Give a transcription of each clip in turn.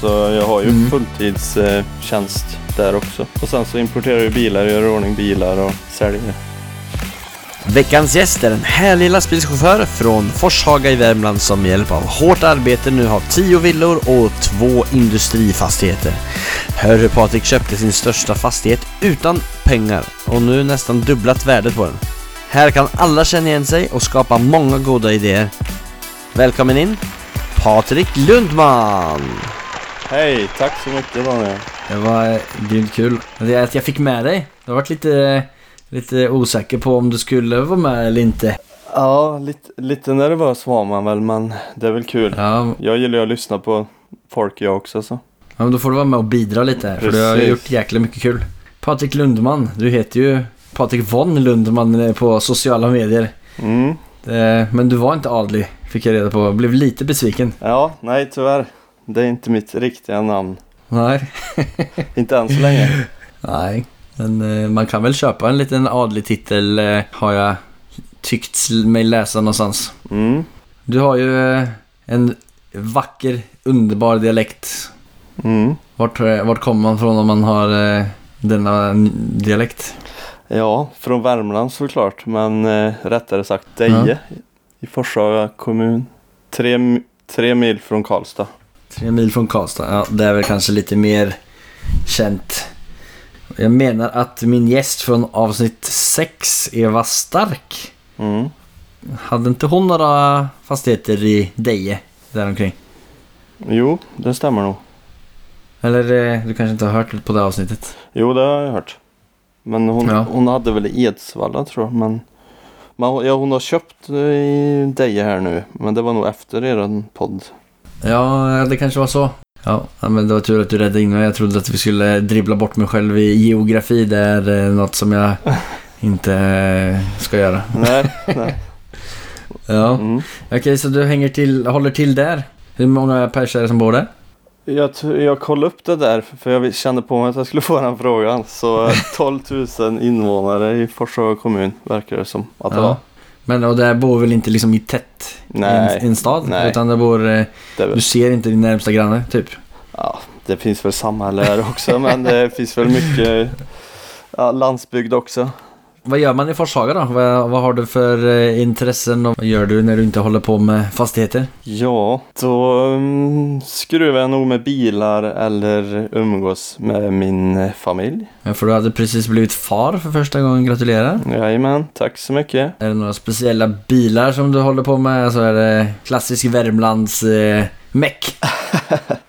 Så jag har ju Mm. fulltidstjänst där också. Och sen så importerar jag bilar, gör i ordning bilar och säljer. Veckans gäst är en härlig lastbilschaufför från Forshaga i Värmland som med hjälp av hårt arbete nu har 10 villor och två industrifastigheter. Hör hur Patrik köpte sin största fastighet utan pengar och nu nästan dubblat värdet på den. Här kan alla känna igen sig och skapa många goda idéer. Välkommen in, Patrik Lundman! Hej, tack så mycket Daniel. Det var grymt kul. Att jag fick med dig. Jag har varit lite, lite osäker på om du skulle vara med eller inte. Ja, lite, lite nervös var man väl men det är väl kul. Ja, Jag gillar att lyssna på folk jag också så. ja, men då får du vara med och bidra lite här. För du har Precis. gjort jäkla mycket kul. Patrik Lundman. Du heter ju Patrik von Lundman på sociala medier. Mm. Eh, Men du var inte adlig, fick jag reda på. Blev lite besviken. Ja, nej tyvärr. Det är inte mitt riktiga namn. Nej. Inte än så länge. Nej. Men eh, man kan väl köpa en liten adlig titel eh, har jag tyckt mig läsa någonstans. Mm. Du har ju eh, en vacker, underbar dialekt. Mm. Vart, vart kommer man från om man har denna dialekt? Ja, från Värmland såklart. Men rättare sagt Deje i Forshaga kommun. Tre, tre mil från Karlstad. Tre mil från Karlstad. Ja, det är väl kanske lite mer känt. Jag menar att min gäst från avsnitt 6, Eva Stark, Mm. hade inte hon några fastigheter i Deje däromkring? Jo, det stämmer nog. Eller eh, du kanske inte har hört på det avsnittet? Jo, det har jag hört. Men hon, Ja. hon hade väl Edsvalla tror jag. Men, men ja, hon har köpt eh, i Deje här nu. Men det var nog efter er podd. Ja, det kanske var så. Ja, ja, men det var tur att du räddade in mig. Jag trodde att vi skulle dribbla bort mig själv i geografi. Det är eh, något som jag inte eh, ska göra. Nej, nej. Ja, Mm. okej så du hänger till, håller till där. Hur många pers är det som bor där? Jag, jag kollade upp det där för jag kände på mig att jag skulle få den frågan. Så eh, 12 000 invånare i Forshaga kommun verkar det som att det var. Men och där bor väl inte liksom i tätt i Nej, en, en stad? nej. Utan det bor, eh, det, du ser inte din närmsta granne typ? ja, det finns väl samhälle här också men det finns väl mycket ja, landsbygd också. Vad gör man i Forshaga då? Vad, vad har du för eh, intressen och vad gör du när du inte håller på med fastigheter? Ja, då um, skruvar jag nog med bilar eller umgås med min eh, familj. Ja, för du hade precis blivit far för första gången, gratulerar. Jajamän, tack så mycket. Är det några speciella bilar som du håller på med? Alltså är det klassisk Värmlands eh, meck?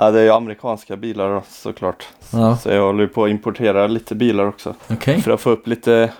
Ja, det är ju amerikanska bilar såklart. Ja, Så jag håller på att importera lite bilar också. okej. För att få upp lite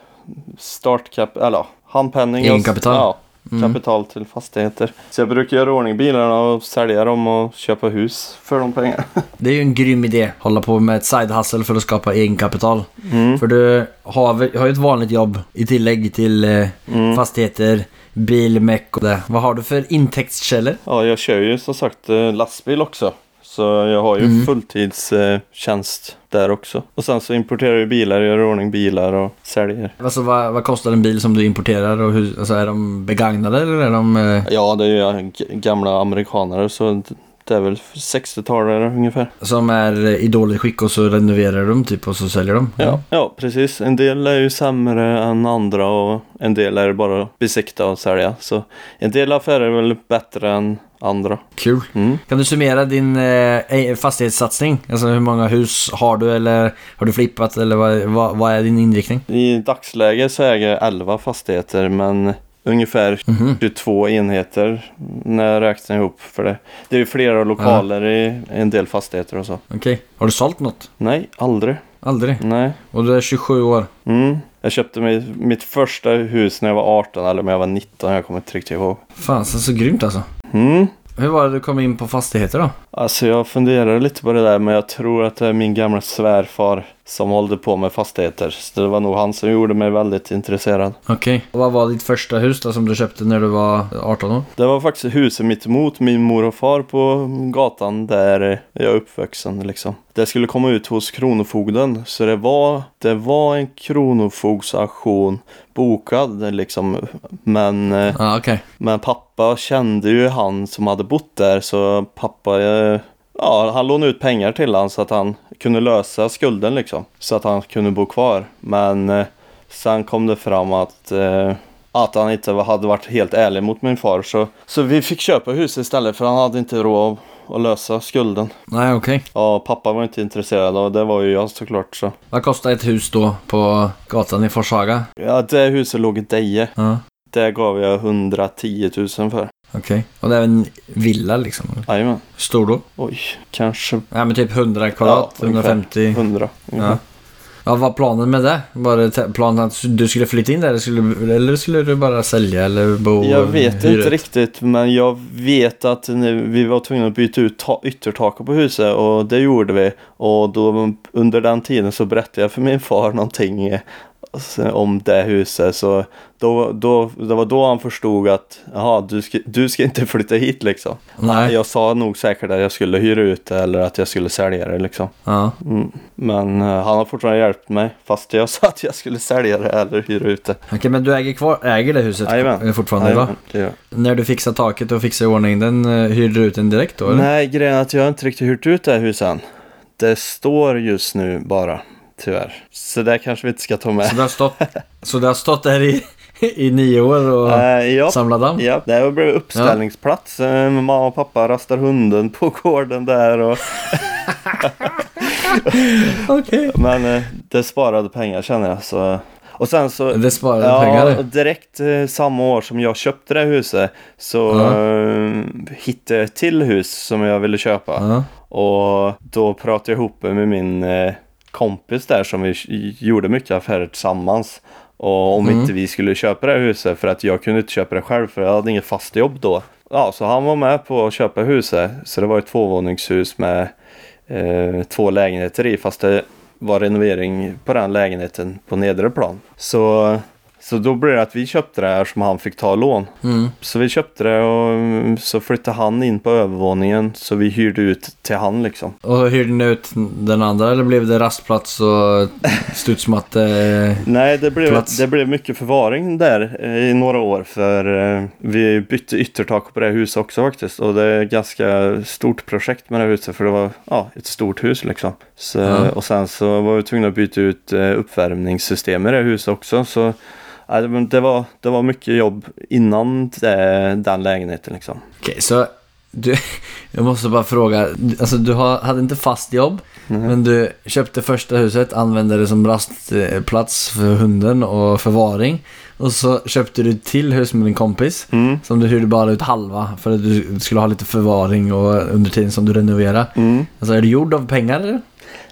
startkap, eller handpenning. Egenkapital. Ja, Mm. kapital till fastigheter. Så jag brukar göra ordning bilarna och sälja dem och köpa hus för de pengarna. Det är ju en grym idé. Hålla på med ett side hustle för att skapa egenkapital. Mm. För du har, har ju ett vanligt jobb i tillägg till eh, Mm. fastigheter, bil, meck och det. Vad har du för intäktskällor? Ja, jag kör ju som sagt eh, lastbil också. Så jag har ju Mm. fulltidstjänst där också. Och sen så importerar jag bilar, gör i ordning bilar och säljer. Alltså vad, vad kostar en bil som du importerar och hur, alltså är de begagnade eller är de... Eh, Ja, det är ju gamla amerikanare så det är väl 60-talare ungefär. som är eh, i dåligt skick och så renoverar de typ och så säljer de? Ja, ja, precis. En del är ju sämre än andra och en del är bara att besikta och sälja. Så en del affärer är väl bättre än andra. Kul. Mm. Kan du summera din eh, fastighetssatsning? Alltså hur många hus har du eller har du flippat eller vad, vad, vad är din inriktning? I dagsläget så äger jag 11 fastigheter men ungefär Mhm. 22 enheter när jag räknar ihop för det. Det är flera lokaler i en del fastigheter och så. Okej. Har du sålt något? Nej, aldrig. Aldrig? Nej. Och du är 27 år? Mm. Jag köpte mig, mitt första hus när jag var 18 eller när jag var 19, jag kommer inte riktigt ihåg. Fan, så, så grymt alltså. Mm. Hur var det du kom in på fastigheter då? Alltså jag funderar lite på det där men jag tror att det är min gamla svärfar som hållde på med fastigheter. Så det var nog han som gjorde mig väldigt intresserad. Okej. Och vad var ditt första hus då som du köpte när du var 18 år? Det var faktiskt huset mitt emot min mor och far på gatan där jag är uppvuxen liksom. Det skulle komma ut hos Kronofogden så det var, det var en Kronofogdsauktion bokad liksom. Men, eh, Ja, okej. men pappa kände ju han som hade bott där så pappa eh, Ja, han lånade ut pengar till han så att han kunde lösa skulden liksom. Så att han kunde bo kvar. Men eh, sen kom det fram att, eh, att han inte hade varit helt ärlig mot min far. Så, så vi fick köpa huset istället för han hade inte råd att, lösa skulden. Nej, okej. Ja, pappa var inte intresserad och det var ju jag såklart så. Vad kostar ett hus då på gatan i Forshaga? Ja, det huset låg i Deje. Ja, Det gav jag 110 000 för. Okej. Och det är en villa liksom? Jajamän. Stor då? Oj, kanske Ja, men typ 100 kvadrat, Ja, ungefär. 150. 100. ungefär. Ja. Vad var planen med det? Var det planen att du skulle flytta in där eller skulle, eller skulle du bara sälja eller bo Jag vet hyra inte riktigt men jag vet att nu, vi var tvungna att byta ut ta- yttertaket på huset och det gjorde vi. Och då under den tiden så berättade jag för min far någonting om det huset. Så då, då, det var då han förstod att jaha, du ska, du ska inte flytta hit liksom. Nej. Jag sa nog säkert att jag skulle hyra ut det eller att jag skulle sälja det liksom. Ja. Mm. Men eh, han har fortfarande hjälpt mig fast jag sa att jag skulle sälja det eller hyra ut det. Okej, men du äger, kvar, äger det huset Jajamän. fortfarande det gör jag. När du fixar taket och fixar i ordning den, eh, hyrde du ut den direkt då? Eller? Nej, grejen är att jag inte riktigt hyrt ut det här huset än. Det står just nu bara, tyvärr. Så det kanske vi inte ska ta Så, med. det har stått, så det har stått där i, i nio år och Uh, ja, samlat damm? ja, det har blivit uppställningsplats. Eh, Mamma och pappa rastar hunden på gården där. Och, Okej. men eh, det sparade pengar känner jag. Så. Och sen så... Det sparade Ja, pengar? direkt eh, samma år som jag köpte det huset så Ja. eh, hittade jag ett till hus som jag ville köpa. Ja. Och då pratade jag ihop med min eh, kompis där som vi gjorde mycket affärer tillsammans. Och om Mm. inte vi skulle köpa det här huset för att jag kunde inte köpa det själv för jag hade inget fast jobb då. Ja, så han var med på att köpa huset. Så det var ett tvåvåningshus med eh, två lägenheter i fast det var renovering på den lägenheten på nedre plan. Så, så då blev det att vi köpte det här som han fick ta lån. Mm. Så vi köpte det och mm, så flyttade han in på övervåningen så vi hyrde ut till han liksom. Och hyrde ni ut den andra eller blev det rastplats och studsmatte? Nej, det blev, Plats. det blev mycket förvaring där eh, i några år för eh, vi bytte yttertak på det huset också faktiskt och det är ett ganska stort projekt med det huset för det var ja, ett stort hus liksom. Så, Ja. Och sen så var vi tvungna att byta ut eh, uppvärmningssystem i det huset också så det, var, det var mycket jobb innan det, den lägenheten liksom. Okej, så du, jag måste bara fråga. Alltså du hade inte fast jobb, men du köpte första huset, använde det som rastplats för hunden och förvaring. Och så köpte du till hus med din kompis. Mm. Som du hyrde bara ut halva för att du skulle ha lite förvaring och under tiden som du renoverade. Mm. Alltså är du gjord av pengar eller?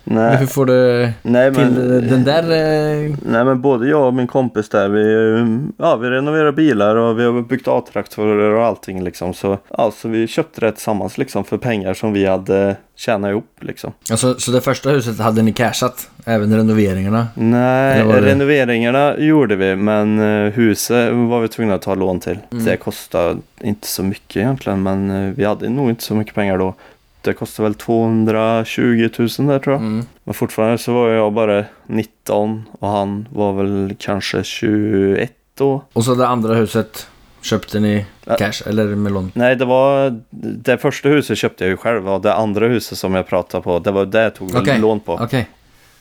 Nej, hur får du nej till men... den där... eh, Nej men både jag och min kompis där vi, ja, vi renoverar bilar och vi har byggt A-traktorer och allting liksom. Så, ja, så vi köpte det tillsammans liksom för pengar som vi hade tjänat ihop liksom. Alltså, så det första huset hade ni cashat? Även renoveringarna? Nej, det- renoveringarna gjorde vi men eh, huset var vi tvungna att ta lån till. Mm. Det kostade inte så mycket egentligen men eh, vi hade nog inte så mycket pengar då. Det kostade väl 220 000 där tror jag. Mm. Men fortfarande så var jag bara 19 och han var väl kanske 21 då. Och så det andra huset köpte ni cash eller med lån? Nej, det var det första huset köpte jag ju själv och det andra huset som jag pratade på, det var det jag tog Okej. lån på. Okej.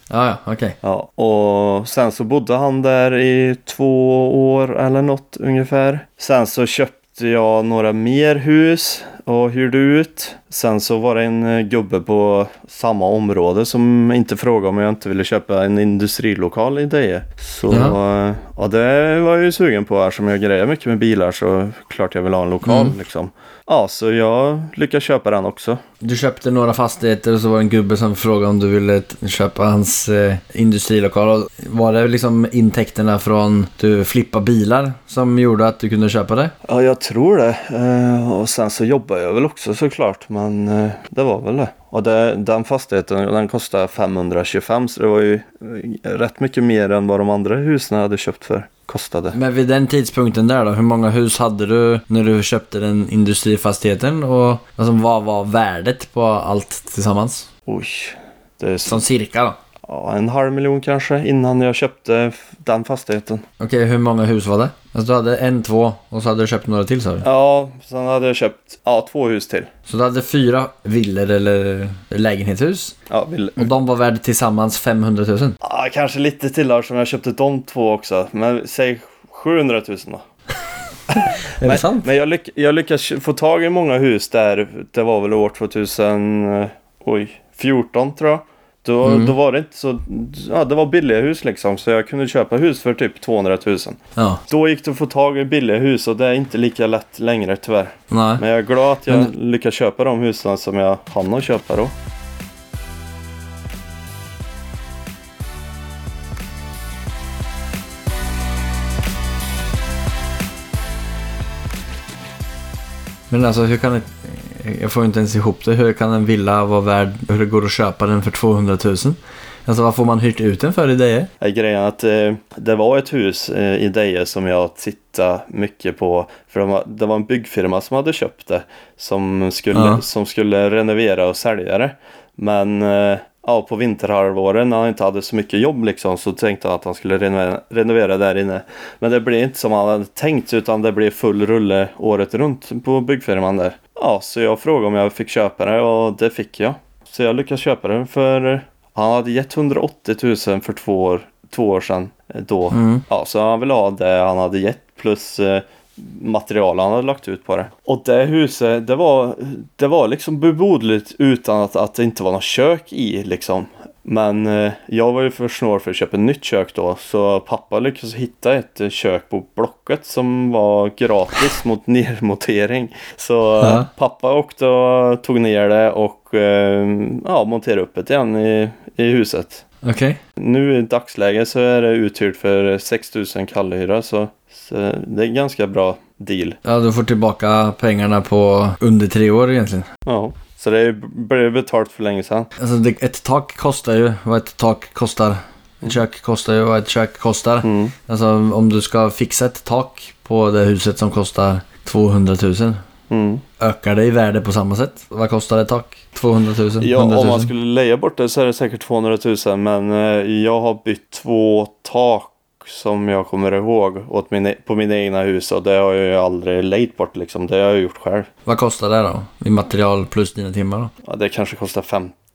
Ja, ja, okej. Ja, och sen så bodde han där i två år eller något ungefär. Sen så köpte jag några mer hus och hyrde ut. Sen så var det en eh, gubbe på samma område som inte frågade om jag inte ville köpa en industrilokal i Deje. Så Jaha. eh, ja, det var jag ju sugen på eftersom jag grejer mycket med bilar så klart jag vill ha en lokal Mm. liksom. Ja, så jag lyckades köpa den också. Du köpte några fastigheter och så var det en gubbe som frågade om du ville köpa hans eh, industrilokal. Var det liksom intäkterna från du flippa bilar som gjorde att du kunde köpa det? Ja, jag tror det. Eh, och sen så jobbade jobbar jag väl också såklart, men eh, det var väl det. Och det, den fastigheten den kostade 525 så det var ju eh, rätt mycket mer än vad de andra husen jag hade köpt för kostade. Men vid den tidpunkten där då, hur många hus hade du när du köpte den industrifastigheten? Och alltså, vad var värdet på allt tillsammans? Oj, det är så, Som cirka då? Ja, en halv miljon kanske innan jag köpte den fastigheten. Okej, hur många hus var det? Alltså du hade en, två och så hade du köpt några till sa du? Ja, sen hade jag köpt ja, två hus till. Så du hade fyra villor eller lägenhetshus Ja, vill, och de var värda tillsammans 500 000? ja, kanske lite till där som jag köpte de två också. Men säg 700 000 då. Är det sant? Men jag, lyck, jag lyckas få tag i många hus där. Det var väl år 2014 tror jag. Då, Mm. då var det inte så... Ja, det var billiga hus liksom. Så jag kunde köpa hus för typ 200 000. Ja, Då gick det att få tag i billiga hus och det är inte lika lätt längre tyvärr. nej. Men jag är glad att jag Men- lyckas köpa de husen som jag hann att köpa då. Men alltså hur kan. Jag får inte ens ihop det. Hur kan en villa vara värd... Hur det går att köpa den för 200 000? Alltså vad får man hyrt ut den för i Deje? är grejen att eh, det var ett hus eh, i Deje som jag tittade mycket på. För de, var- det var en byggfirma som hade köpt det. Som skulle, Ja. som skulle renovera och sälja det. Men eh, ja, på vinterhalvåret när han inte hade så mycket jobb liksom, så tänkte han att han skulle renovera, renovera där inne. Men det blev inte som han hade tänkt utan det blev full rulle året runt på byggfirman där. Ja, så jag frågade om jag fick köpa det och det fick jag. Så jag lyckades köpa det för han hade gett 180 000 för två år, två år sedan eh, då. Mm. Ja, så han ville ha det han hade gett plus eh, material han hade lagt ut på det. Och det huset, det var, det var liksom bebodligt utan att, att det inte var något kök i liksom. Men eh, jag var ju för snål för att köpa ett nytt kök då så pappa lyckades hitta ett eh, kök på Blocket som var gratis mot nermontering. Så eh, Ja. pappa åkte och tog ner det och ja, monterade upp det igen i, i huset. Okej. Nu i dagsläget så är det uthyrt för 6000 kallhyra så, så det är en ganska bra deal. Ja, du får tillbaka pengarna på under tre år egentligen. Ja, så det blev betalt för länge sedan. Alltså det, ett tak kostar ju vad ett tak kostar. Ett kök kostar ju vad ett kök kostar. Mm. Alltså om du ska fixa ett tak på det huset som kostar 200 000. Mm. Ökar det i värde på samma sätt? Vad kostar ett tak? 200 000? Ja, 100 000? om man skulle leja bort det så är det säkert 200 000 men eh, jag har bytt två tak som jag kommer ihåg åt min, på mina egna hus och det har jag ju aldrig lejt bort liksom. Det har jag gjort själv. Vad kostar det då? I material plus dina timmar då? Ja, det kanske kostar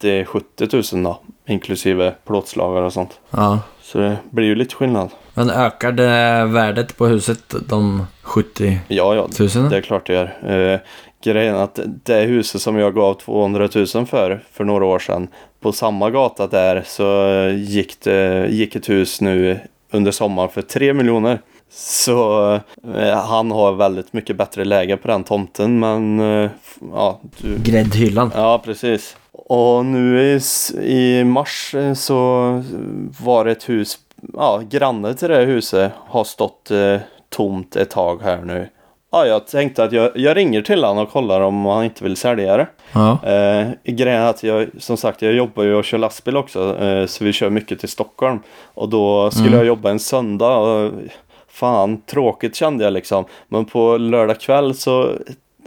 50-70 000 då, inklusive plåtslagare och sånt. Ja. Så det blir ju lite skillnad. Men ökar det värdet på huset de 70 Ja, ja, 000? Det är klart det gör. Eh, grejen att det huset som jag gav 200 000 för, för några år sedan, på samma gata där så gick, det, gick ett hus nu under sommaren för 3 miljoner. Så eh, han har väldigt mycket bättre läge på den tomten men eh, ja, du, Gräddhyllan. Ja, precis. Och nu i, i mars eh, så var det ett hus, ja, granne till det huset har stått eh, tomt ett tag här nu. Ja, jag tänkte att jag, jag ringer till honom och kollar om han inte vill sälja det. Ja. Eh, grejen är att jag, som sagt, jag jobbar ju och kör lastbil också, eh, så vi kör mycket till Stockholm. Och då skulle Mm. jag jobba en söndag och fan, tråkigt kände jag liksom. Men på lördag kväll så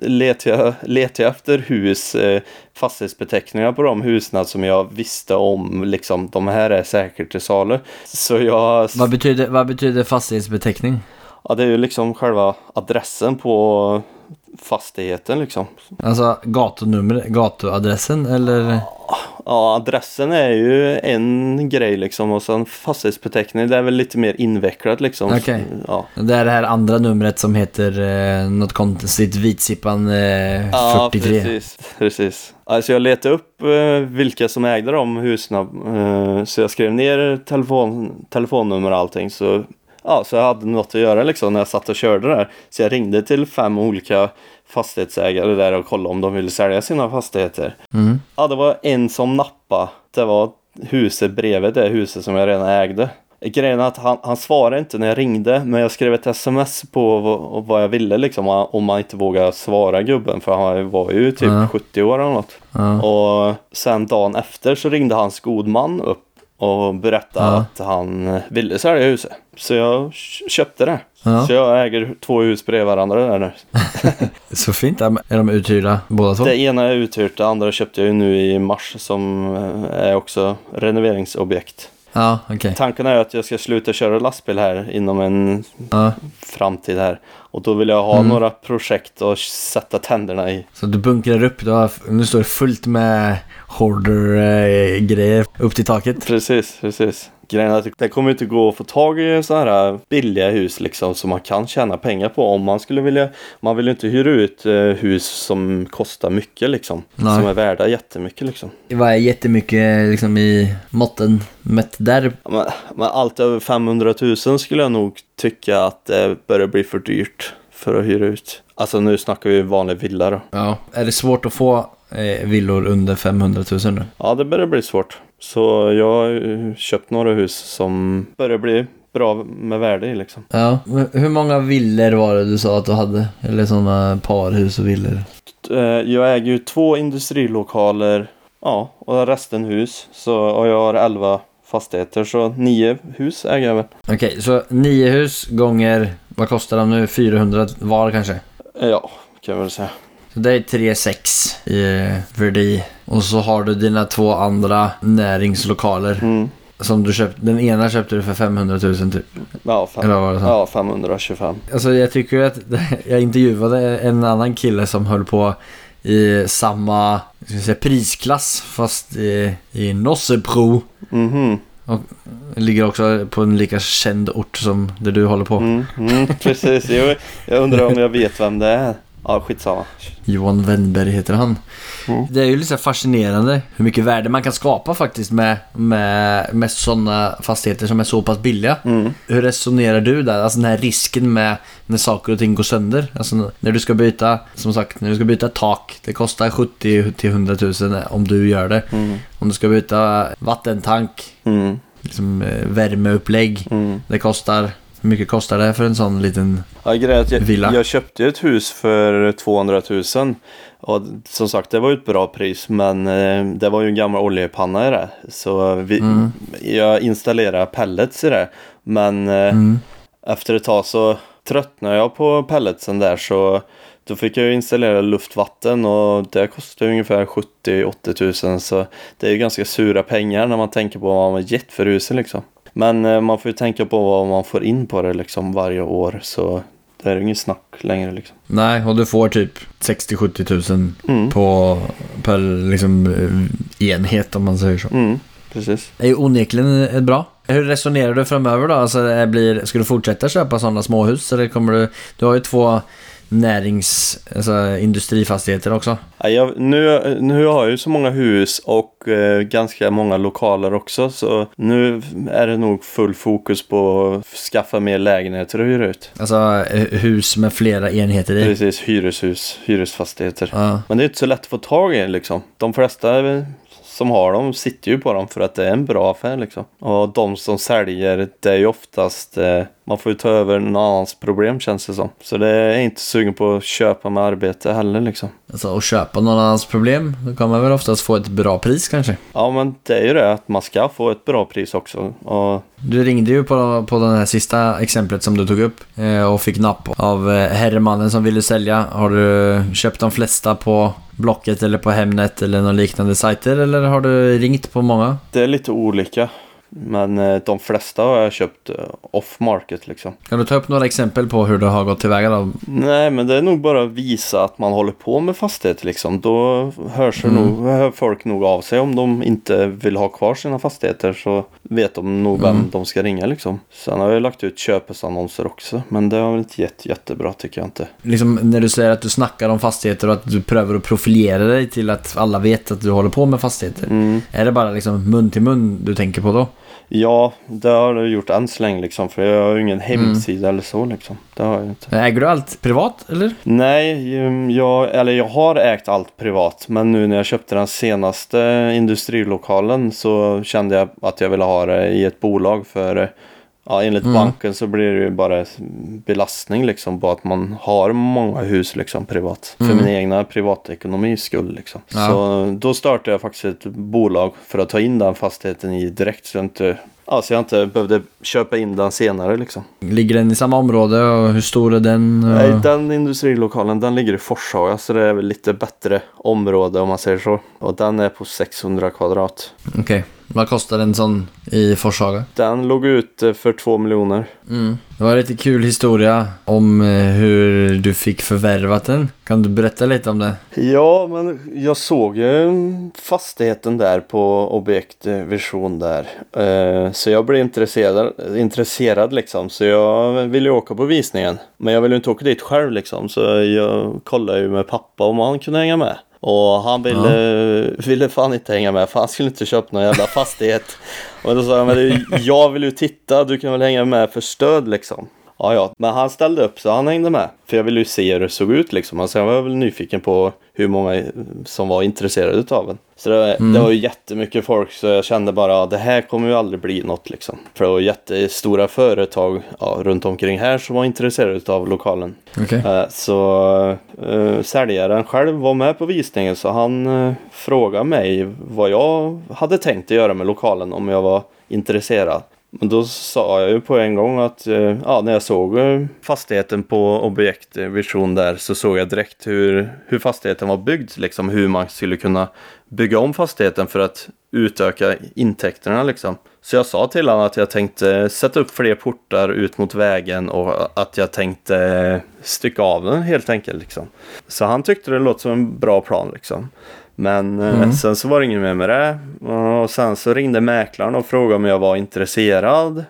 letade jag, letade jag efter hus, eh, fastighetsbeteckningar på de husen som jag visste om, liksom, de här är säkert till salu. Så jag, Vad betyder, vad betyder fastighetsbeteckning? Ja det är ju liksom själva adressen på fastigheten liksom. Alltså gatunummer, gatuadressen eller? Ja, adressen är ju en grej liksom och sen fastighetsbeteckning det är väl lite mer invecklat liksom. Okej. Ja. Det är det här andra numret som heter eh, något konstigt vitsippan eh, Ja, 43. precis. precis. Alltså jag letade upp eh, vilka som ägde de husen. Eh, så jag skrev ner telefon, telefonnummer och allting. Så, ja, så jag hade något att göra liksom när jag satt och körde där. Så jag ringde till fem olika fastighetsägare där och kollade om de ville sälja sina fastigheter. Mm. Ja, det var en som nappa. Det var huset bredvid det huset som jag redan ägde. Grejen är att han, han svarade inte när jag ringde men jag skrev ett sms på vad, vad jag ville liksom om man inte vågar svara gubben för han var ju typ Ja. 70 år eller något. Ja. Och sen dagen efter så ringde hans god man upp och berättade Ja. att han ville sälja huset. Så jag köpte det. Ja. Så jag äger två hus bredvid varandra där nu. Så fint. Är de uthyrda båda två? Det ena är uthyrt, det andra köpte jag ju nu i mars som eh, är också renoveringsobjekt. Ja, okej. Tanken är att jag ska sluta köra lastbil här inom en Ja. framtid här. Och då vill jag ha Mm. några projekt att sätta tänderna i. Så du bunkrar upp, du har, nu står det fullt med hoarder-grejer upp till taket. Precis, precis. Grejen är att det kommer inte gå att få tag i sådana här billiga hus liksom som man kan tjäna pengar på om man skulle vilja. Man vill ju inte hyra ut eh, hus som kostar mycket liksom. Nej. Som är värda jättemycket liksom. Det var jättemycket liksom i måtten mätt där. Men, men allt över 500 000 skulle jag nog tycka att det börjar bli för dyrt för att hyra ut. Alltså nu snackar vi vanlig villa då. Ja. Är det svårt att få eh, villor under 500 000 nu? Ja, det börjar bli svårt. Så jag har köpt några hus som börjar bli bra med värde i liksom. Ja. Hur många villor var det du sa att du hade? Eller sådana parhus och villor? Eh, Jag äger ju två industrilokaler, ja, och resten hus. Så, och jag har 11 fastigheter, så nio hus äger jag väl. Okej, så nio hus gånger, vad kostar de nu? 400 var kanske? Eh, Ja, kan jag väl säga. Så det är 3,6 i eh, Verdi. Och så har du dina två andra näringslokaler Mm. som du köpte. Den ena köpte du för 500 000 typ. Ja, fem, Eller var det så? ja, 525. Alltså jag tycker att jag intervjuade en annan kille som höll på i samma ska säga, prisklass fast i, i Nossebro. Mhm. Ligger också på en lika känd ort som där du håller på. Mm, mm, precis. Jag, jag undrar om jag vet vem det är. Ja, skitsamma. Johan Wennberg heter han. Mm. Det är ju lite fascinerande hur mycket värde man kan skapa faktiskt med, med, med sådana fastigheter som är så pass billiga. Mm. Hur resonerar du där? Alltså den här risken med när saker och ting går sönder. Alltså när du ska byta, som sagt, när du ska byta tak. Det kostar 70 till 100 000 om du gör det. Mm. Om du ska byta vattentank, Mm. liksom eh, värmeupplägg. Mm. Det kostar, hur mycket kostar det för en sån liten... Ja, att jag, Villa. jag köpte ett hus för 200 000 och som sagt det var ju ett bra pris men eh, det var ju en gammal oljepanna i det. Så vi, Mm. jag installerade pellets i det. Men eh, Mm. efter ett tag så tröttnade jag på pelletsen där så då fick jag installera luftvatten och det kostade ungefär 70-80 000 så det är ju ganska sura pengar när man tänker på vad man gett för huset liksom. Men eh, man får ju tänka på vad man får in på det liksom varje år så det är ingen snack längre liksom. Nej, och du får typ 60-70 000 Mm. på per liksom, eh, enhet om man säger så. Mm, precis. Det är ju onekligen bra. Hur resonerar du framöver då? Alltså, blir, ska du fortsätta köpa sådana småhus? Eller kommer du... Du har ju två närings... Alltså industrifastigheter också. Ja, jag, nu, nu har jag ju så många hus och eh, ganska många lokaler också så nu är det nog full fokus på att skaffa mer lägenheter att hyra ut. Alltså eh, hus med flera enheter i. Precis, hyreshus, hyresfastigheter. Ja. Men det är inte så lätt att få tag i liksom. De flesta som har dem sitter ju på dem för att det är en bra affär liksom. Och de som säljer, det är ju oftast, eh, man får ju ta över någon annans problem känns det som. Så det är inte sugen på att köpa med arbete heller liksom. Alltså att köpa någon annans problem, då kan man väl oftast få ett bra pris kanske. Ja men det är ju det att man ska få ett bra pris också. Och Du ringde ju på, på det här sista exemplet som du tog upp eh, och fick napp av eh, herremannen som ville sälja. Har du köpt de flesta på Blocket eller på Hemnet eller någon liknande sajter eller har du ringt på många? det är lite olika. Men eh, de flesta har jag köpt eh, off market liksom. Kan du ta upp några exempel på hur du har gått tillväga då? Nej, men det är nog bara att visa att man håller på med fastigheter liksom. Då hörs Mm. nog, hör folk nog av sig om de inte vill ha kvar sina fastigheter så vet de nog vem Mm. de ska ringa liksom. Sen har jag lagt ut köpesannonser också, men det har väl inte gett jättebra tycker jag inte. Liksom när du säger att du snackar om fastigheter och att du prövar att profilera dig till att alla vet att du håller på med fastigheter. Mm. Är det bara liksom mun till mun du tänker på då? Ja, det har jag gjort än så länge liksom. För jag har ju ingen hemsida eller så liksom. Det har jag inte. Äger du allt privat eller? Nej, um, jag, eller jag har ägt allt privat. Men nu när jag köpte den senaste industrilokalen så kände jag att jag ville ha det i ett bolag. För ja, enligt Mm. banken så blir det ju bara belastning liksom på att man har många hus liksom privat. För Mm. min egna privatekonomis skull liksom. Ja. Så då startade jag faktiskt ett bolag för att ta in den fastigheten i direkt. Så jag inte, ja, så jag inte behövde köpa in den senare liksom. Ligger den i samma område och hur stor är den? Nej, den industrilokalen den ligger i Forshaga så det är väl lite bättre område om man säger så. Och den är på 600 kvadrat. Okej, vad kostar en sån i Forshaga? Den låg ute för 2 miljoner. Mm. Det var en lite kul historia om eh, hur du fick förvärvat den. Kan du berätta lite om det? Ja, men jag såg ju fastigheten där på objekt eh, vision där. Eh, Så jag blev intresserad, intresserad liksom. Så jag ville ju åka på visningen. Men jag ville ju inte åka dit själv liksom. Så jag kollade ju med pappa om han kunde hänga med. Och han ville, ville fan inte hänga med för han skulle inte köpa någon jävla fastighet. Och då sa jag, men det- jag vill ju titta, du kan väl hänga med för stöd liksom. Ja, ja, men han ställde upp så han hängde med. För jag ville ju se hur det såg ut liksom. Alltså jag var väl nyfiken på hur många som var intresserade utav den. Så det, det var ju jättemycket folk så jag kände bara det här kommer ju aldrig bli något liksom. För det var jättestora företag ja, runt omkring här som var intresserade utav lokalen. Okej. Eh, Så uh, säljaren själv var med på visningen så han uh, frågade mig vad jag hade tänkt att göra med lokalen om jag var intresserad. Men då sa jag ju på en gång att eh, ja, när jag såg eh, fastigheten på objektvision eh, där så såg jag direkt hur, hur fastigheten var byggd. Liksom hur man skulle kunna bygga om fastigheten för att utöka intäkterna liksom. Så jag sa till honom att jag tänkte sätta upp fler portar ut mot vägen och att jag tänkte stycka av den helt enkelt liksom. Så han tyckte det låter som en bra plan liksom. Men eh, sen så var det ingen mer med det. Och sen så ringde mäklaren och frågade om jag var intresserad.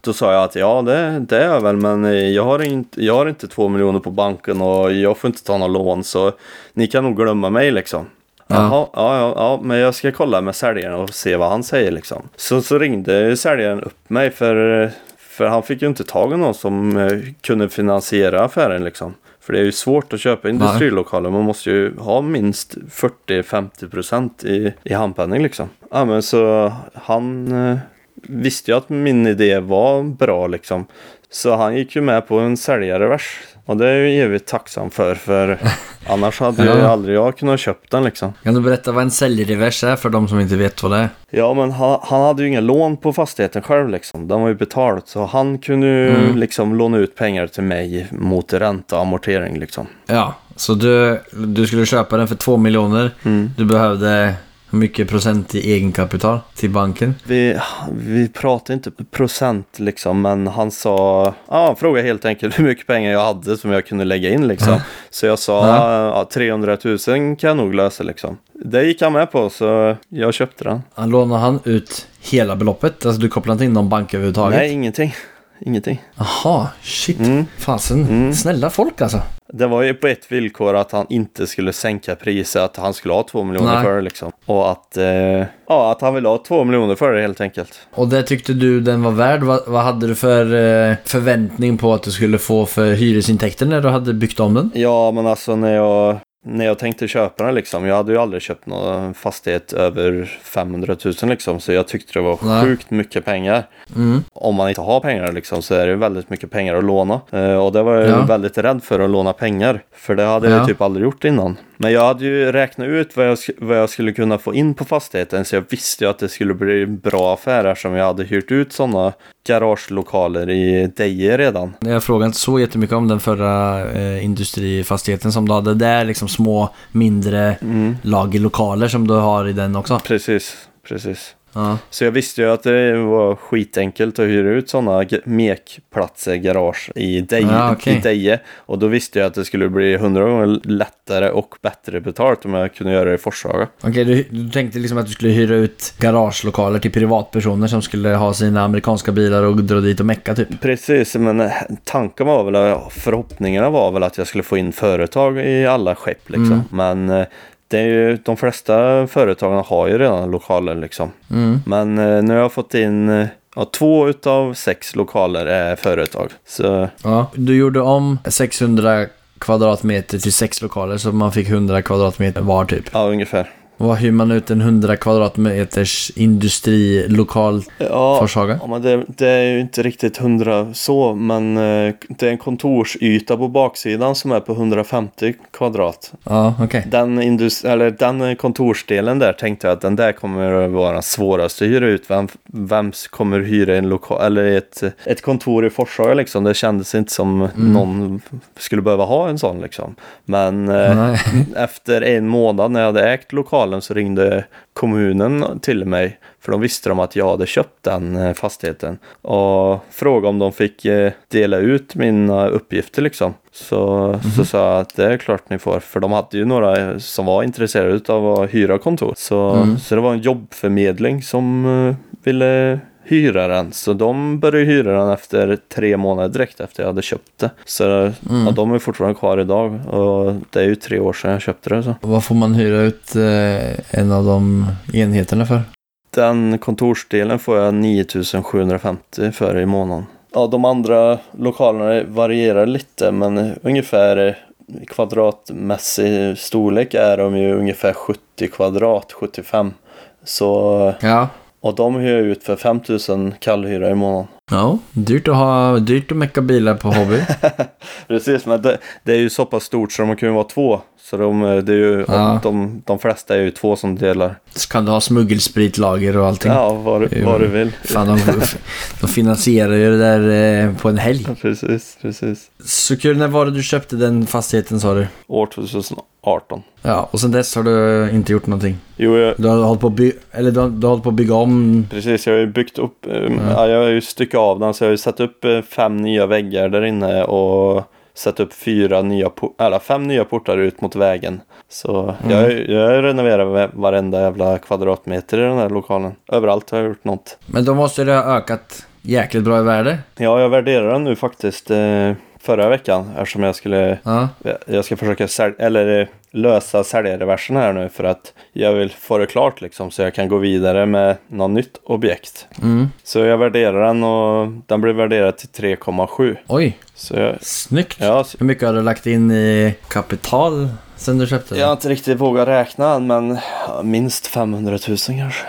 Då sa jag att ja, det, det är jag väl, men eh, jag har, inte, jag har inte två miljoner på banken och jag får inte ta några lån, så ni kan nog glömma mig liksom. Ja. Jaha, ja, ja, ja, men jag ska kolla med säljaren och se vad han säger liksom. Så, så ringde säljaren upp mig för, för han fick ju inte tag i någon som eh, kunde finansiera affären liksom. För det är ju svårt att köpa industrilokaler. Man måste ju ha minst 40-50% i, i handpenning liksom. Ja men så han eh, visste ju att min idé var bra liksom. Så han gick ju med på en säljarrevers. Och det är jag ju evigt tacksam för. För annars hade ju aldrig jag kunnat köpa den liksom. Kan du berätta vad en säljrevers är för de som inte vet vad det är? Ja men han, han hade ju inga lån på fastigheten själv liksom. Den var ju betald. Så han kunde ju Mm. liksom låna ut pengar till mig mot ränta och amortering liksom. Ja, så du, du skulle köpa den för två miljoner. Mm. Du behövde hur mycket procent i egenkapital till banken? Vi, vi pratade inte procent liksom, men han sa, ja, han frågade helt enkelt hur mycket pengar jag hade som jag kunde lägga in liksom. Så jag sa, Ja. ja. 300 000 kan jag nog lösa liksom. Det gick han med på, så jag köpte den. Han lånade han ut hela beloppet? Alltså du kopplade inte in någon bank överhuvudtaget? Nej, ingenting. Ingenting. Jaha, shit. Mm. Fasen, Mm. snälla folk alltså. Det var ju på ett villkor att han inte skulle sänka priset, att han skulle ha två miljoner Nej. för det liksom. Och att, eh, ja, att han ville ha två miljoner för det helt enkelt. Och det tyckte du den var värd? Vad, vad hade du för eh, förväntning på att du skulle få för hyresintäkter när du hade byggt om den? Ja, men alltså när jag, när jag tänkte köpa den liksom. Jag hade ju aldrig köpt någon fastighet över 500 000 liksom. Så jag tyckte det var Nej. sjukt mycket pengar. Mm. Om man inte har pengar liksom så är det väldigt mycket pengar att låna. Eh, och det var jag Ja. väldigt rädd för att låna pengar. För det hade jag Ja. typ aldrig gjort innan. Men jag hade ju räknat ut vad jag, vad jag skulle kunna få in på fastigheten. Så jag visste ju att det skulle bli en bra affär eftersom jag hade hyrt ut sådana garagelokaler i Deje redan. Jag frågade inte så jättemycket om den förra eh, industrifastigheten som du hade. Det är liksom små, mindre Mm. lagerlokaler som du har i den också. Precis, precis. Ja. Så jag visste ju att det var skitenkelt att hyra ut sådana mekplatser, garage i Deje, Ja, i Deje. Och då visste jag att det skulle bli hundra gånger lättare och bättre betalt om jag kunde göra det i Forshaga. Okej, du, du tänkte liksom att du skulle hyra ut garagelokaler till privatpersoner som skulle ha sina amerikanska bilar och dra dit och mecka typ. Precis, men eh, tanken var väl, förhoppningarna var väl att jag skulle få in företag i alla skepp liksom. Mm. Men eh, det är ju, de flesta företagen har ju redan lokaler liksom. Mm. Men eh, nu har jag fått in, eh, ja, två utav sex lokaler är företag. Så Ja. Du gjorde om 600 kvadratmeter till sex lokaler så man fick 100 kvadratmeter var typ. ja, ungefär. Vad hyr man ut en 100 kvadratmeters industrilokal Ja, Forshaga? ja men det, det är ju inte riktigt hundra så, men eh, det är en kontorsyta på baksidan som är på 150 kvadrat. Ja, okej. Den, indus- eller den kontorsdelen där tänkte jag att den där kommer att vara svårast att hyra ut. Vem, vem kommer hyra en lokal, eller ett, ett kontor i Forshaga liksom. Det kändes inte som någon skulle behöva ha en sån liksom. Men eh, efter en månad när jag hade ägt lokalen så ringde kommunen till mig. För de visste om att jag hade köpt den eh, fastigheten. Och frågade om de fick eh, dela ut mina uppgifter liksom. Så, så sa jag att det är klart ni får. För de hade ju några som var intresserade av att hyra kontor. Så, så det var en jobbförmedling som eh, ville hyra den. Så de började hyra den efter tre månader direkt efter jag hade köpt det. Så ja, de är fortfarande kvar idag. Och det är ju tre år sedan jag köpte det. Så. Vad får man hyra ut eh, en av de enheterna för? Den kontorsdelen får jag 9750 för i månaden. Ja, de andra lokalerna varierar lite men ungefär kvadratmässig storlek är de ju ungefär 70 kvadrat, 75. Så, Ja och de hyr jag ut för 5000 kallhyra i månaden. Ja, dyrt att ha, dyrt att mecka bilar på hobby. Precis, men det, det är ju så pass stort så de kan ju vara två. Så de, det är ju, Ja. de, de flesta är ju två som delar. Så kan du ha smuggelspritlager och allting. Ja, vad, vad du vill. Fan, de, de finansierar ju det där eh, på en helg. Ja, Precis, precis. Så kul, när var det du köpte den fastigheten sa du? År 2018. Ja, och sen dess har du inte gjort någonting. Jo, jag, Du har hållit på by- eller du har, du har hållit på att bygga om. Precis, jag har ju byggt upp, eh, ja. jag har ju styckat av den så jag har ju satt upp eh, fem nya väggar där inne och satt upp fyra nya, eller fem nya portar ut mot vägen. Så jag, ju- jag har renoverat va- varenda jävla kvadratmeter i den här lokalen. Överallt har jag gjort något. Men då måste det ha ökat jäkligt bra i värde. Ja, jag värderar den nu faktiskt eh, förra veckan eftersom jag skulle Ja. jag ska försöka säl- eller eh, lösa säljreversen här nu för att jag vill få det klart liksom så jag kan gå vidare med något nytt objekt. Mm. Så jag värderar den och den blir värderad till 3,7. Oj, Så jag, snyggt. ja, så- Hur mycket har du lagt in i kapital sen du köpte den? jag har inte riktigt vågat räkna men minst 500 000 kanske.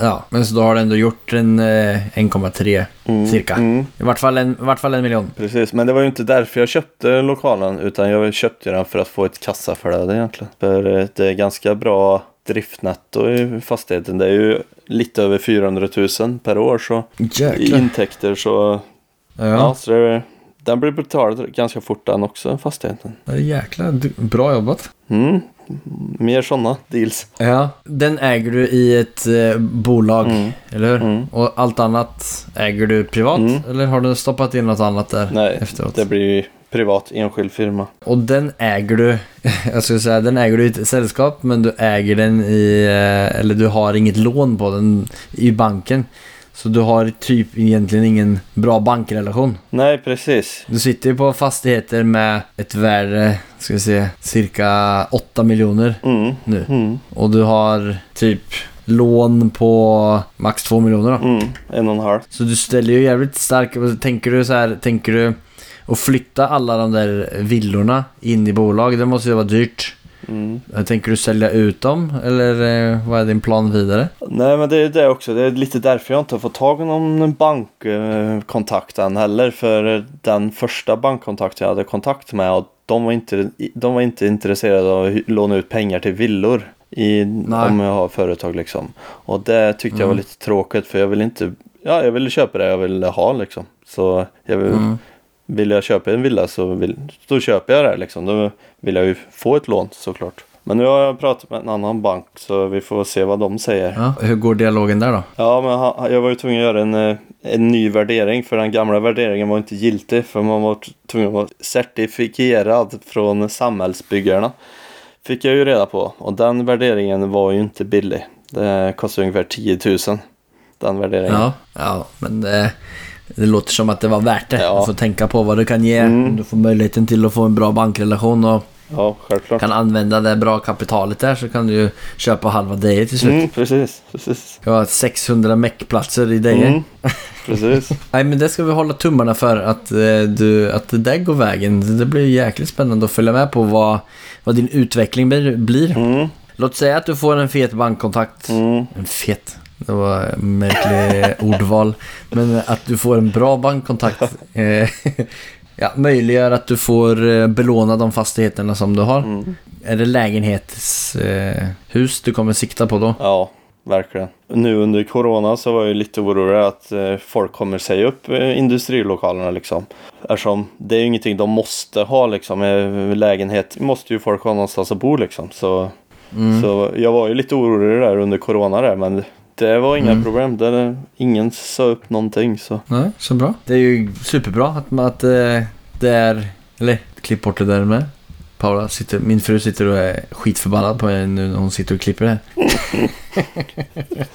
Ja, men så då har du ändå gjort en eh, 1,3 Mm, cirka. Mm, I vart, fall en, I vart fall en miljon. precis, men det var ju inte därför jag köpte lokalen utan jag köpte den för att få ett kassaflöde egentligen. För eh, det är ganska bra driftnetto i fastigheten. Det är ju lite över 400 000 per år så i Jäklar. intäkter så, ja. Ja, så det, den blir betald ganska fort den också, fastigheten. jäklar. Bra jobbat. Mm. Mer sådana deals. Ja, den äger du i ett eh, bolag, Mm. eller hur? Mm. Och allt annat äger du privat? Mm. Eller har du stoppat in något annat där Nej, efteråt? det blir ju privat enskild firma. Och den äger du, jag skulle säga, den äger du i ett sällskap, men du äger den i, eh, eller du har inget lån på den i banken. Så du har typ egentligen ingen bra bankrelation. Nej, precis. Du sitter ju på fastigheter med ett värde, ska vi se, cirka 8 miljoner Mm. nu. Mm. Och du har typ lån på max 2 miljoner då. Mm. En och en halv. Så du ställer ju jävligt stark, tänker du så här, tänker du att flytta alla de där villorna in i bolag? Det måste ju vara dyrt. Mm. Tänker du sälja ut dem eller eh, vad är din plan vidare? Nej, men det är det också. Det är lite därför jag inte har fått tag i någon bankkontakt än heller. För den första bankkontakten jag hade kontakt med, och de var inte, de var inte intresserade av att låna ut pengar till villor. I, om jag har företag liksom. Och det tyckte jag var Mm. lite tråkigt för jag vill inte, ja jag ville köpa det jag ville ha liksom. Så jag vill, Mm. Vill jag köpa en villa så vill, då köper jag det liksom. Då vill jag ju få ett lån såklart. Men nu har jag pratat med en annan bank så vi får se vad de säger. Ja, hur går dialogen där då? Ja, men han- jag var ju tvungen att göra en, eh, en ny värdering för den gamla värderingen var inte giltig för man var tvungen att vara certifierad från samhällsbyggarna. Fick jag ju reda på och den värderingen var ju inte billig. Det kostade ungefär 10 000. Den värderingen. Ja, ja men det, det låter som att det var värt det. Ja. Du får tänka på vad du kan ge. Mm. Du får möjligheten till att få en bra bankrelation och Ja, kan använda det bra kapitalet där så kan du ju köpa halva Deje till slut. Mm, precis, precis. Jag har 600 meckplatser i Deje. Mm, precis. Nej men det ska vi hålla tummarna för att, eh, du, att det där går vägen. Det blir jäkligt spännande att följa med på vad, vad din utveckling blir- blir. Mm, Låt säga att du får en fet bankkontakt. mm, En fet. Det var märklig ordval. Men att du får en bra bankkontakt. Eh, ja, möjliggör att du får eh, belåna de fastigheterna som du har. mm. Är det lägenhetshus eh, du kommer sikta på då? Ja, verkligen. Nu under corona så var jag lite orolig att eh, folk kommer säga upp eh, industrilokalerna liksom. Eftersom det är ju ingenting de måste ha liksom. Lägenhet måste ju folk ha någonstans att bo liksom. Så, Mm. så jag var ju lite orolig där under corona där men det var inga Mm. problem. Det, ingen sa upp någonting så. Nej, så bra. Det är ju superbra att, man- att eh, det är... Eller, klipp bort det där med. Paula sitter, min fru sitter och är skitförbannad på mig nu när hon sitter och klipper det.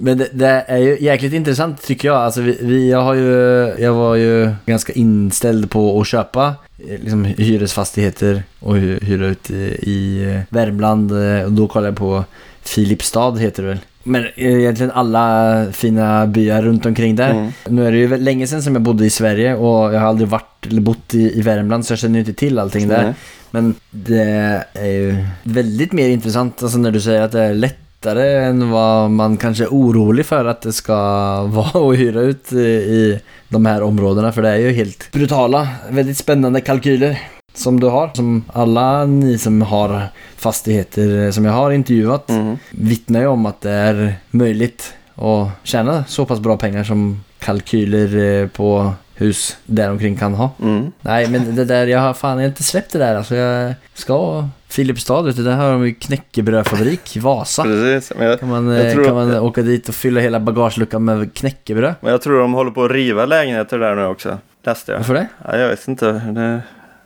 Men det, det är ju jäkligt intressant tycker jag. Alltså vi, vi, jag, har ju, jag var ju ganska inställd på att köpa eh, liksom, hyresfastigheter och hy- hyra ut i, i eh, Värmland. Och då kollade jag på Filipstad heter det väl. Men eh, egentligen alla fina byar runt omkring där. Mm. Nu är det ju länge sedan som jag bodde i Sverige och jag har aldrig varit eller bott i, i Värmland så jag känner ju inte till allting där. Nej. Men det är ju väldigt mer intressant alltså när du säger att det är lättare än vad man kanske är orolig för att det ska vara att hyra ut i de här områdena. För det är ju helt brutala, väldigt spännande kalkyler som du har. Som alla ni som har fastigheter som jag har intervjuat Mm. vittnar ju om att det är möjligt att tjäna så pass bra pengar som kalkyler eh, på hus däromkring kan ha. Mm. Nej men det där, jag har fan jag har inte släppt det där alltså. Jag ska Filipstad vet du, där har de ju knäckebrödfabrik, Vasa. Precis. Jag, Kan man, Jag eh, tror kan man att- åka dit och fylla hela bagageluckan med knäckebröd? men jag tror de håller på att riva lägenheter där nu också. Läste jag. Varför det? Ja, jag vet inte. Det,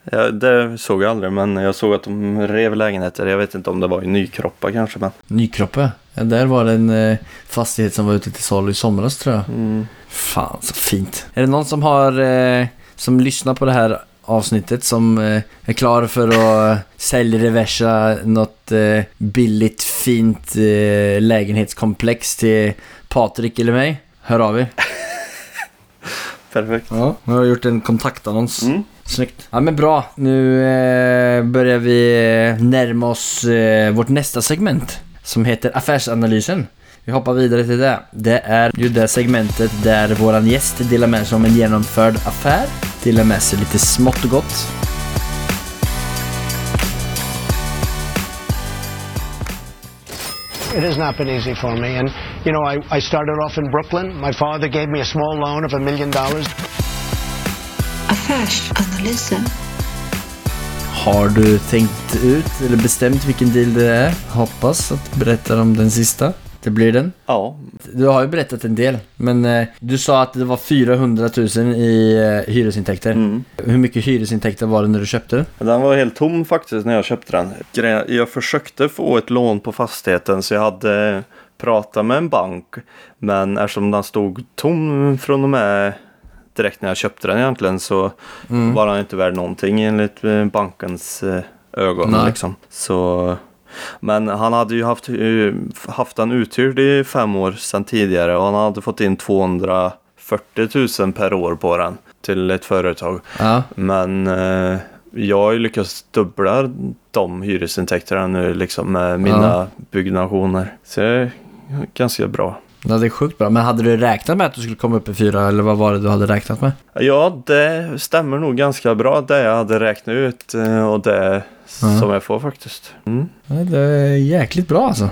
ja, det såg jag aldrig, men jag såg att de rev lägenheter. Jag vet inte om det var i Nykroppa kanske, men... Nykroppe. Ja, där var det en eh, fastighet som var ute till salu i somras tror jag. Mm. Fan så fint. Är det någon som har, eh, som lyssnar på det här avsnittet som eh, är klar för att säljreversa något eh, billigt fint eh, lägenhetskomplex till Patrik eller mig? Hör av er. Perfekt. Ja, nu har jag gjort en kontaktannons. Mm. Snyggt. Ja men bra. Nu eh, börjar vi eh, närma oss eh, vårt nästa segment. Som heter Affärsanalysen. Vi hoppar vidare till det. Det är ju det segmentet där våran gäst delar med sig om en genomförd affär. Delar med sig lite smått och gott. It has not been easy for me. And, you know, I, I started off in Brooklyn. My father gave me a small loan of a million dollars. Affärsanalysen. Har du tänkt ut eller bestämt vilken deal det är? Hoppas att du berättar om den sista. Det blir den. Ja, Du har ju berättat en del, men eh, du sa att det var 400 000 i eh, hyresintäkter. Mm. Hur mycket hyresintäkter var det när du köpte den? den var helt tom faktiskt när jag köpte den. Jag försökte få ett lån på fastigheten så jag hade pratat med en bank. Men eftersom den stod tom från och med direkt när jag köpte den egentligen så var den inte värd någonting enligt eh, bankens eh, ögon. Nej. Liksom. Så, men han hade ju haft, eh, haft den uthyrd i fem år sedan tidigare och han hade fått in 240 000 per år på den till ett företag. Ja. Men eh, jag har ju lyckats dubbla de hyresintäkterna nu liksom med mina byggnationer. Så det är ganska bra. Ja, det är sjukt bra. Men hade du räknat med att du skulle komma upp i fyra eller vad var det du hade räknat med? Ja, det stämmer nog ganska bra det jag hade räknat ut eh, och det som jag får faktiskt. Mm. Ja, det är jäkligt bra alltså.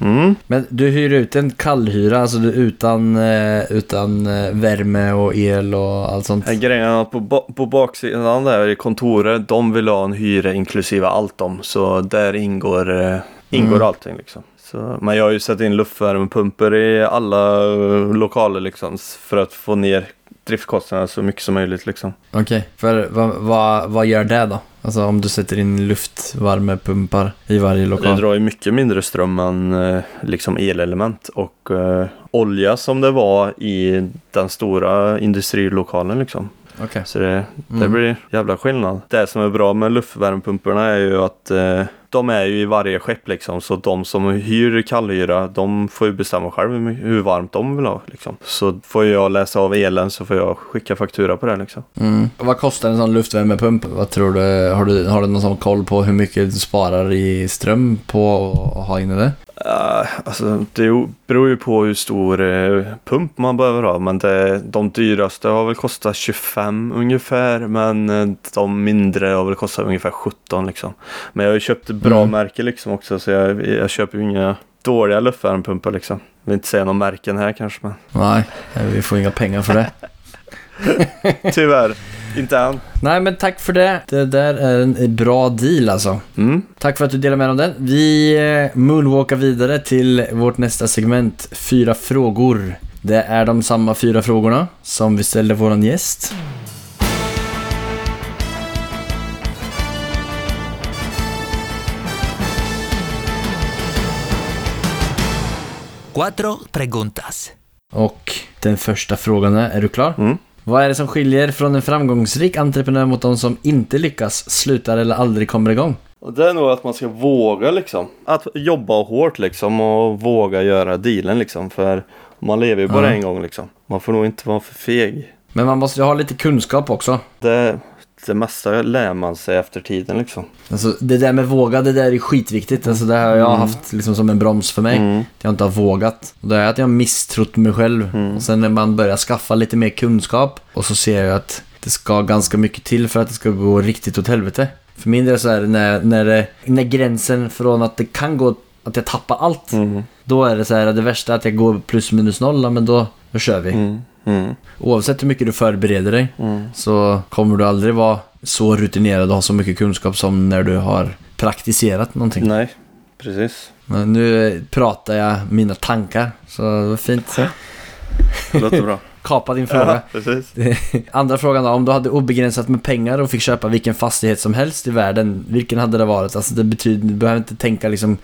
Mm. Men du hyr ut en kallhyra, alltså utan, eh, utan eh, värme och el och allt sånt? Grejen är på, på baksidan där i kontoret, de vill ha en hyra inklusive allt om. Så där ingår, ingår Mm. allting liksom. Så, men jag har ju satt in luftvärmepumper i alla eh, lokaler liksom för att få ner driftkostnaderna så mycket som möjligt liksom. Okej, för vad, vad, vad gör det då? Alltså om du sätter in luftvärmepumpar i varje Det lokal. drar ju mycket mindre ström än eh, liksom elelement och eh, olja som det var i den stora industrilokalen liksom. Okej. Så det, det Mm. blir jävla skillnad. Det som är bra med luftvärmepumparna är ju att eh, de är ju i varje skepp liksom. Så de som hyr kallhyra, de får ju bestämma själv hur, hur varmt de vill ha liksom. Så får jag läsa av elen så får jag skicka faktura på det liksom. Mm. Vad kostar en sån luftvärmepump? Vad tror du? Har du, har du någon sån koll på hur mycket du sparar i ström på att ha inne det? Uh, alltså det beror ju på hur stor eh, pump man behöver ha. Men det, de dyraste har väl kostat 25 ungefär. Men eh, de mindre har väl kostat ungefär 17 liksom. Men jag har ju köpt bra Mm. märke liksom också. Så jag, jag köper ju inga dåliga luftvärmepumpar liksom. Jag vill inte säga någon märken här kanske men Nej, vi får inga pengar för det. tyvärr inte än. Nej, men tack för det. Det där är en bra deal alltså. Mm. Tack för att du delade med dig om den. Vi eh, moonwalkar vidare till vårt nästa segment, fyra frågor. Det är de samma fyra frågorna som vi ställde våran gäst. Cuatro preguntas. Och den första frågan är, är du klar? Mm. Vad är det som skiljer från en framgångsrik entreprenör mot de som inte lyckas, slutar eller aldrig kommer igång? Och det är nog att man ska våga liksom. Att jobba hårt liksom och våga göra dealen liksom. För man lever ju bara Ja. en gång liksom. Man får nog inte vara för feg. Men man måste ju ha lite kunskap också. Det, det mesta lär man sig efter tiden liksom. Alltså det där med våga, det där är skitviktigt. Alltså det har jag Mm. haft liksom som en broms för mig. Mm. Att jag inte har vågat. Och det är att jag har misstrott mig själv. Mm. Och sen när man börjar skaffa lite mer kunskap och så ser jag att det ska ganska mycket till för att det ska gå riktigt åt helvete. För min del så är det när, när, det, när gränsen från att det kan gå, att jag tappar allt. Mm. Då är det så här det värsta är att jag går plus minus noll, men då, då kör vi. Mm. Oavsett hur mycket du förbereder dig Mm. så kommer du aldrig vara så rutinerad och ha så mycket kunskap som när du har praktiserat någonting. Nej, precis. Men nu pratar jag mina tankar, så det var fint. Det låter bra. Kapa din fråga. Ja. Andra frågan då, om du hade obegränsat med pengar och fick köpa vilken fastighet som helst i världen, vilken hade det varit? Alltså det betyder, du behöver inte tänka liksom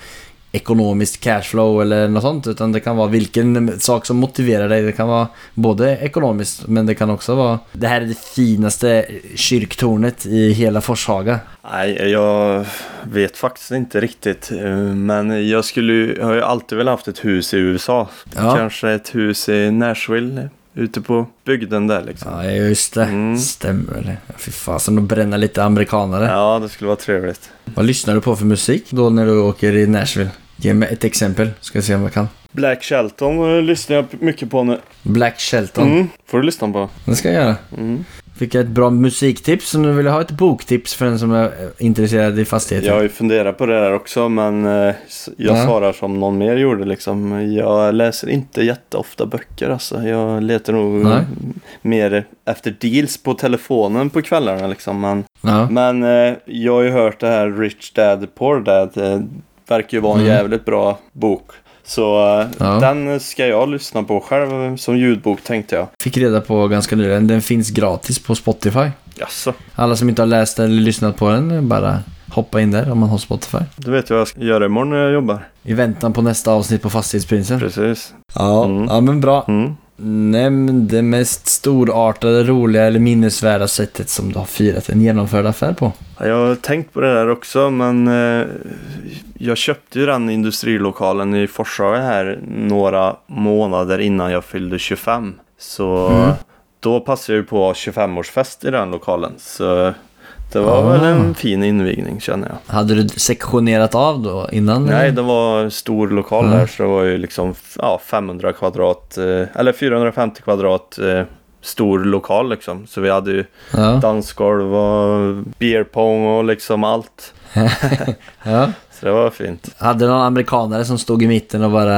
ekonomiskt cashflow eller något sånt, utan det kan vara vilken sak som motiverar dig. Det kan vara både ekonomiskt, men det kan också vara, det här är det finaste kyrktornet i hela Forshaga. Nej, jag vet faktiskt inte riktigt. eh, Men jag skulle jag har ju alltid velat haft ett hus i USA. Ja. Kanske ett hus i Nashville. Ute på bygden där liksom. Ja, just det. Mm. Stämmer det. Fy fasen, att bränna lite amerikanare. Ja, det skulle vara trevligt. Vad lyssnar du på för musik då när du åker i Nashville? Ge mig ett exempel, ska se om jag kan. Black Shelton eh, lyssnar jag mycket på nu. Black Shelton. Mm. Får du lyssna på. Det ska jag göra. Mm. Fick jag ett bra musiktips och nu vill jag ha ett boktips för den som är intresserad i fastigheter. Jag har ju funderat på det där också men eh, jag Ja. svarar som någon mer gjorde liksom. Jag läser inte jätteofta böcker alltså. Jag letar nog Nej. mer efter deals på telefonen på kvällarna liksom. Men, Ja. men eh, jag har ju hört det här Rich Dad Poor Dad. Eh, verkar ju vara en Mm. jävligt bra bok. Så eh, Ja. den ska jag lyssna på själv som ljudbok tänkte jag. Fick reda på ganska nyligen, den finns gratis på Spotify. Jaså, Alla som inte har läst eller lyssnat på den, bara hoppa in där om man har Spotify. du vet jag vad jag ska göra imorgon när jag jobbar. I väntan på nästa avsnitt på Fastighetsprinsen. Precis. Ja, Mm. ja men bra. Mm. Nämn det mest storartade, roliga eller minnesvärda sättet som du har firat en genomförd affär på. Ja, Jag har tänkt på det där också men eh, jag köpte ju den industrilokalen i Forshaga här några månader innan jag fyllde 25. Så Mm. då passade jag ju på att ha 25-årsfest i den lokalen. Så det var Ah. väl en fin invigning känner jag. Hade du sektionerat av då innan? Nej, det var stor lokal Mm. där så det var ju liksom ja, 500 kvadrat eh, eller 450 kvadrat eh, stor lokal liksom. Så vi hade ju Ja. dansgolv och beer pong och liksom allt. ja. Så det var fint. Hade någon amerikanare som stod i mitten och bara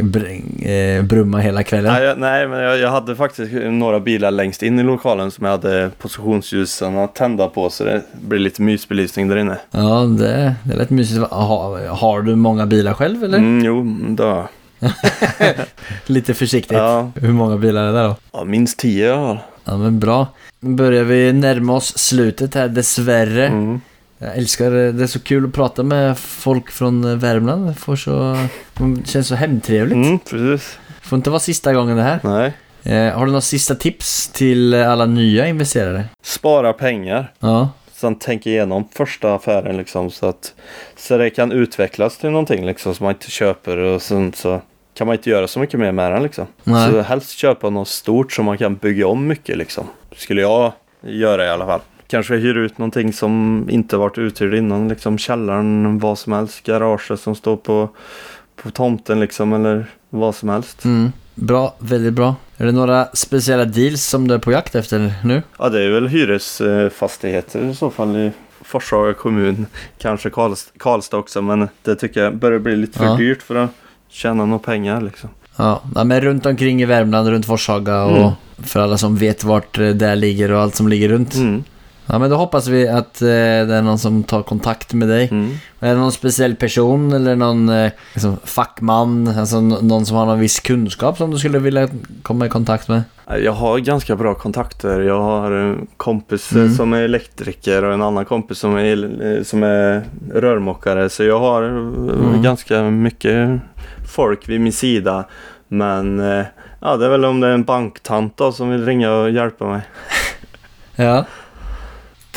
br- eh, brumma hela kvällen? Nej, jag, nej men jag, jag hade faktiskt några bilar längst in i lokalen som jag hade positionsljusen tända på så det blir lite mysbelysning där inne. Ja, det, det lät mysigt. Ha, har du många bilar själv eller? Mm, jo, då. Lite försiktigt. Ja, Hur många bilar är det då? ja, minst tio jag har. Ja, men bra. Nu börjar vi närma oss slutet här dessvärre. Mm. Jag älskar det. Det är så kul att prata med folk från eh, Värmland. Får så, det känns så hemtrevligt. Mm, precis. Får inte vara sista gången det här. Nej. Eh, har du några sista tips till eh, alla nya investerare? Spara pengar. Ja. Sen tänka igenom första affären liksom så att så det kan utvecklas till någonting liksom som man inte köper och sen så kan man inte göra så mycket mer med den liksom. Nej. Så helst köpa något stort som man kan bygga om mycket liksom. Skulle jag göra i alla fall. Kanske hyra ut någonting som inte varit uthyrd innan liksom. Källaren, vad som helst. Garaget som står på, på tomten liksom eller vad som helst. Mm. Bra, väldigt bra. Är det några speciella deals som du är på jakt efter nu? Ja det är väl hyresfastigheter i så fall i Forshaga kommun. Kanske Karls Karlstad också men det tycker jag börjar bli lite för Ja. dyrt för att tjäna några pengar liksom. Ja, ja, men runt omkring i Värmland, runt Forshaga och Mm. för alla som vet vart eh, det ligger och allt som ligger runt. Mm. Ja, men då hoppas vi att eh, det är någon som tar kontakt med dig. Mm. Är det någon speciell person eller någon eh, liksom, fackman, alltså någon som har någon viss kunskap som du skulle vilja komma i kontakt med? Jag har ganska bra kontakter. Jag har en kompis Mm. eh, som är elektriker och en annan kompis som är, eh, som är rörmokare. Så jag har eh, Mm. ganska mycket folk vid min sida. Men eh, ja, det är väl om det är en banktant då, som vill ringa och hjälpa mig. Ja.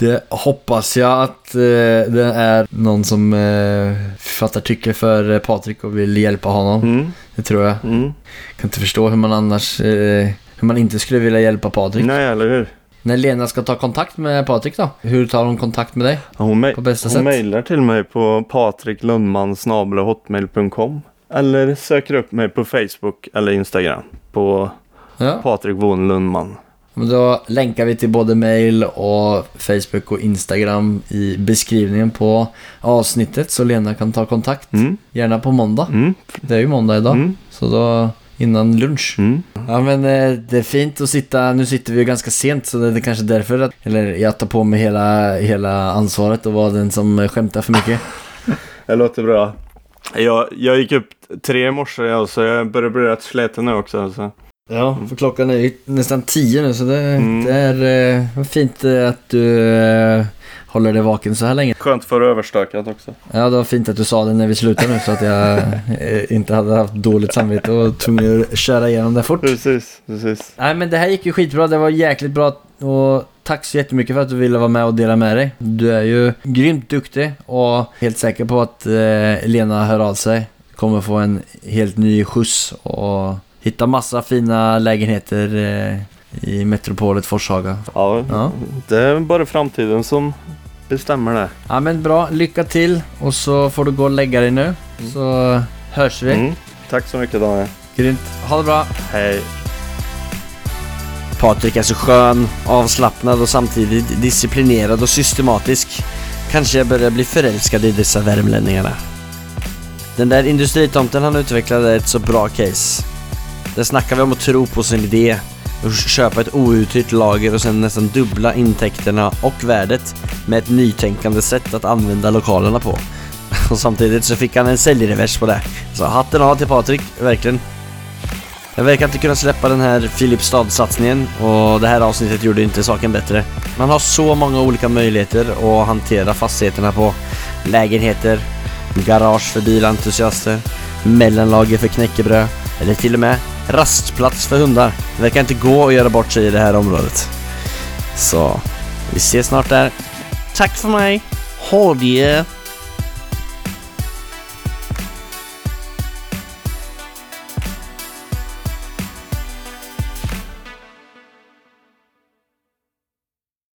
Det hoppas jag att eh, det är någon som eh, fattar tycke för eh, Patrik och vill hjälpa honom. Mm. Det tror jag. Mm. Kan inte förstå hur man annars, eh, hur man inte skulle vilja hjälpa Patrik. Nej, eller hur? När Lena ska ta kontakt med Patrik då? Hur tar hon kontakt med dig? Ja, Hon, På bästa hon sätt. mejlar till mig på patriklundman.hotmail.com Eller söker upp mig på Facebook eller Instagram på Ja. Patrik Von Lundman. Men då länkar vi till både mail och Facebook och Instagram i beskrivningen på avsnittet så Lena kan ta kontakt. Mm. Gärna på måndag. Mm. Det är ju måndag idag. Mm. Så då innan lunch. Mm. Ja men eh, det är fint att sitta, nu sitter vi ju ganska sent så det är kanske därför att, eller jag tar på mig hela, hela ansvaret och vara den som skämtar för mycket. Det låter bra. Jag, jag gick upp tre i morse så jag börjar bli rätt sliten nu också. Så. Ja, för klockan är ju nästan tio nu så det, Mm. det är eh, fint eh, att du eh, håller dig vaken så här länge. Skönt för överstökat också. Ja, det var fint att du sa det när vi slutade nu så att jag eh, inte hade haft dåligt samvete och tvungen att köra igenom det fort. Precis, precis. Nej men det här gick ju skitbra, det var jäkligt bra och tack så jättemycket för att du ville vara med och dela med dig. Du är ju grymt duktig och helt säker på att eh, Lena hör av sig. Kommer få en helt ny skjuts och hitta massa fina lägenheter eh, i metropolet Forshaga. Ja, Ja. det är bara framtiden som bestämmer det. Ja men bra, lycka till och så får du gå och lägga dig nu. Så hörs vi. Mm. Tack så mycket Daniel. Grymt. Ha det bra. Hej. Patrik är så skön, avslappnad och samtidigt disciplinerad och systematisk. Kanske jag börjar bli förälskad i dessa värmlänningarna. Den där industritomten han utvecklade är ett så bra case. Där snackar vi om att tro på sin idé och köpa ett outhyrt lager och sen nästan dubbla intäkterna och värdet med ett nytänkande sätt att använda lokalerna på. Och samtidigt så fick han en säljrevers på det. Så hatten av till Patrik, verkligen. Jag verkar inte kunna släppa den här Filipstad-satsningen och det här avsnittet gjorde inte saken bättre. Man har så många olika möjligheter att hantera fastigheterna på. Lägenheter, garage för bilentusiaster, mellanlager för knäckebröd eller till och med rastplats för hundar. Det verkar inte gå att göra bort sig i det här området. Så, vi ses snart där. Tack för mig! Ha det!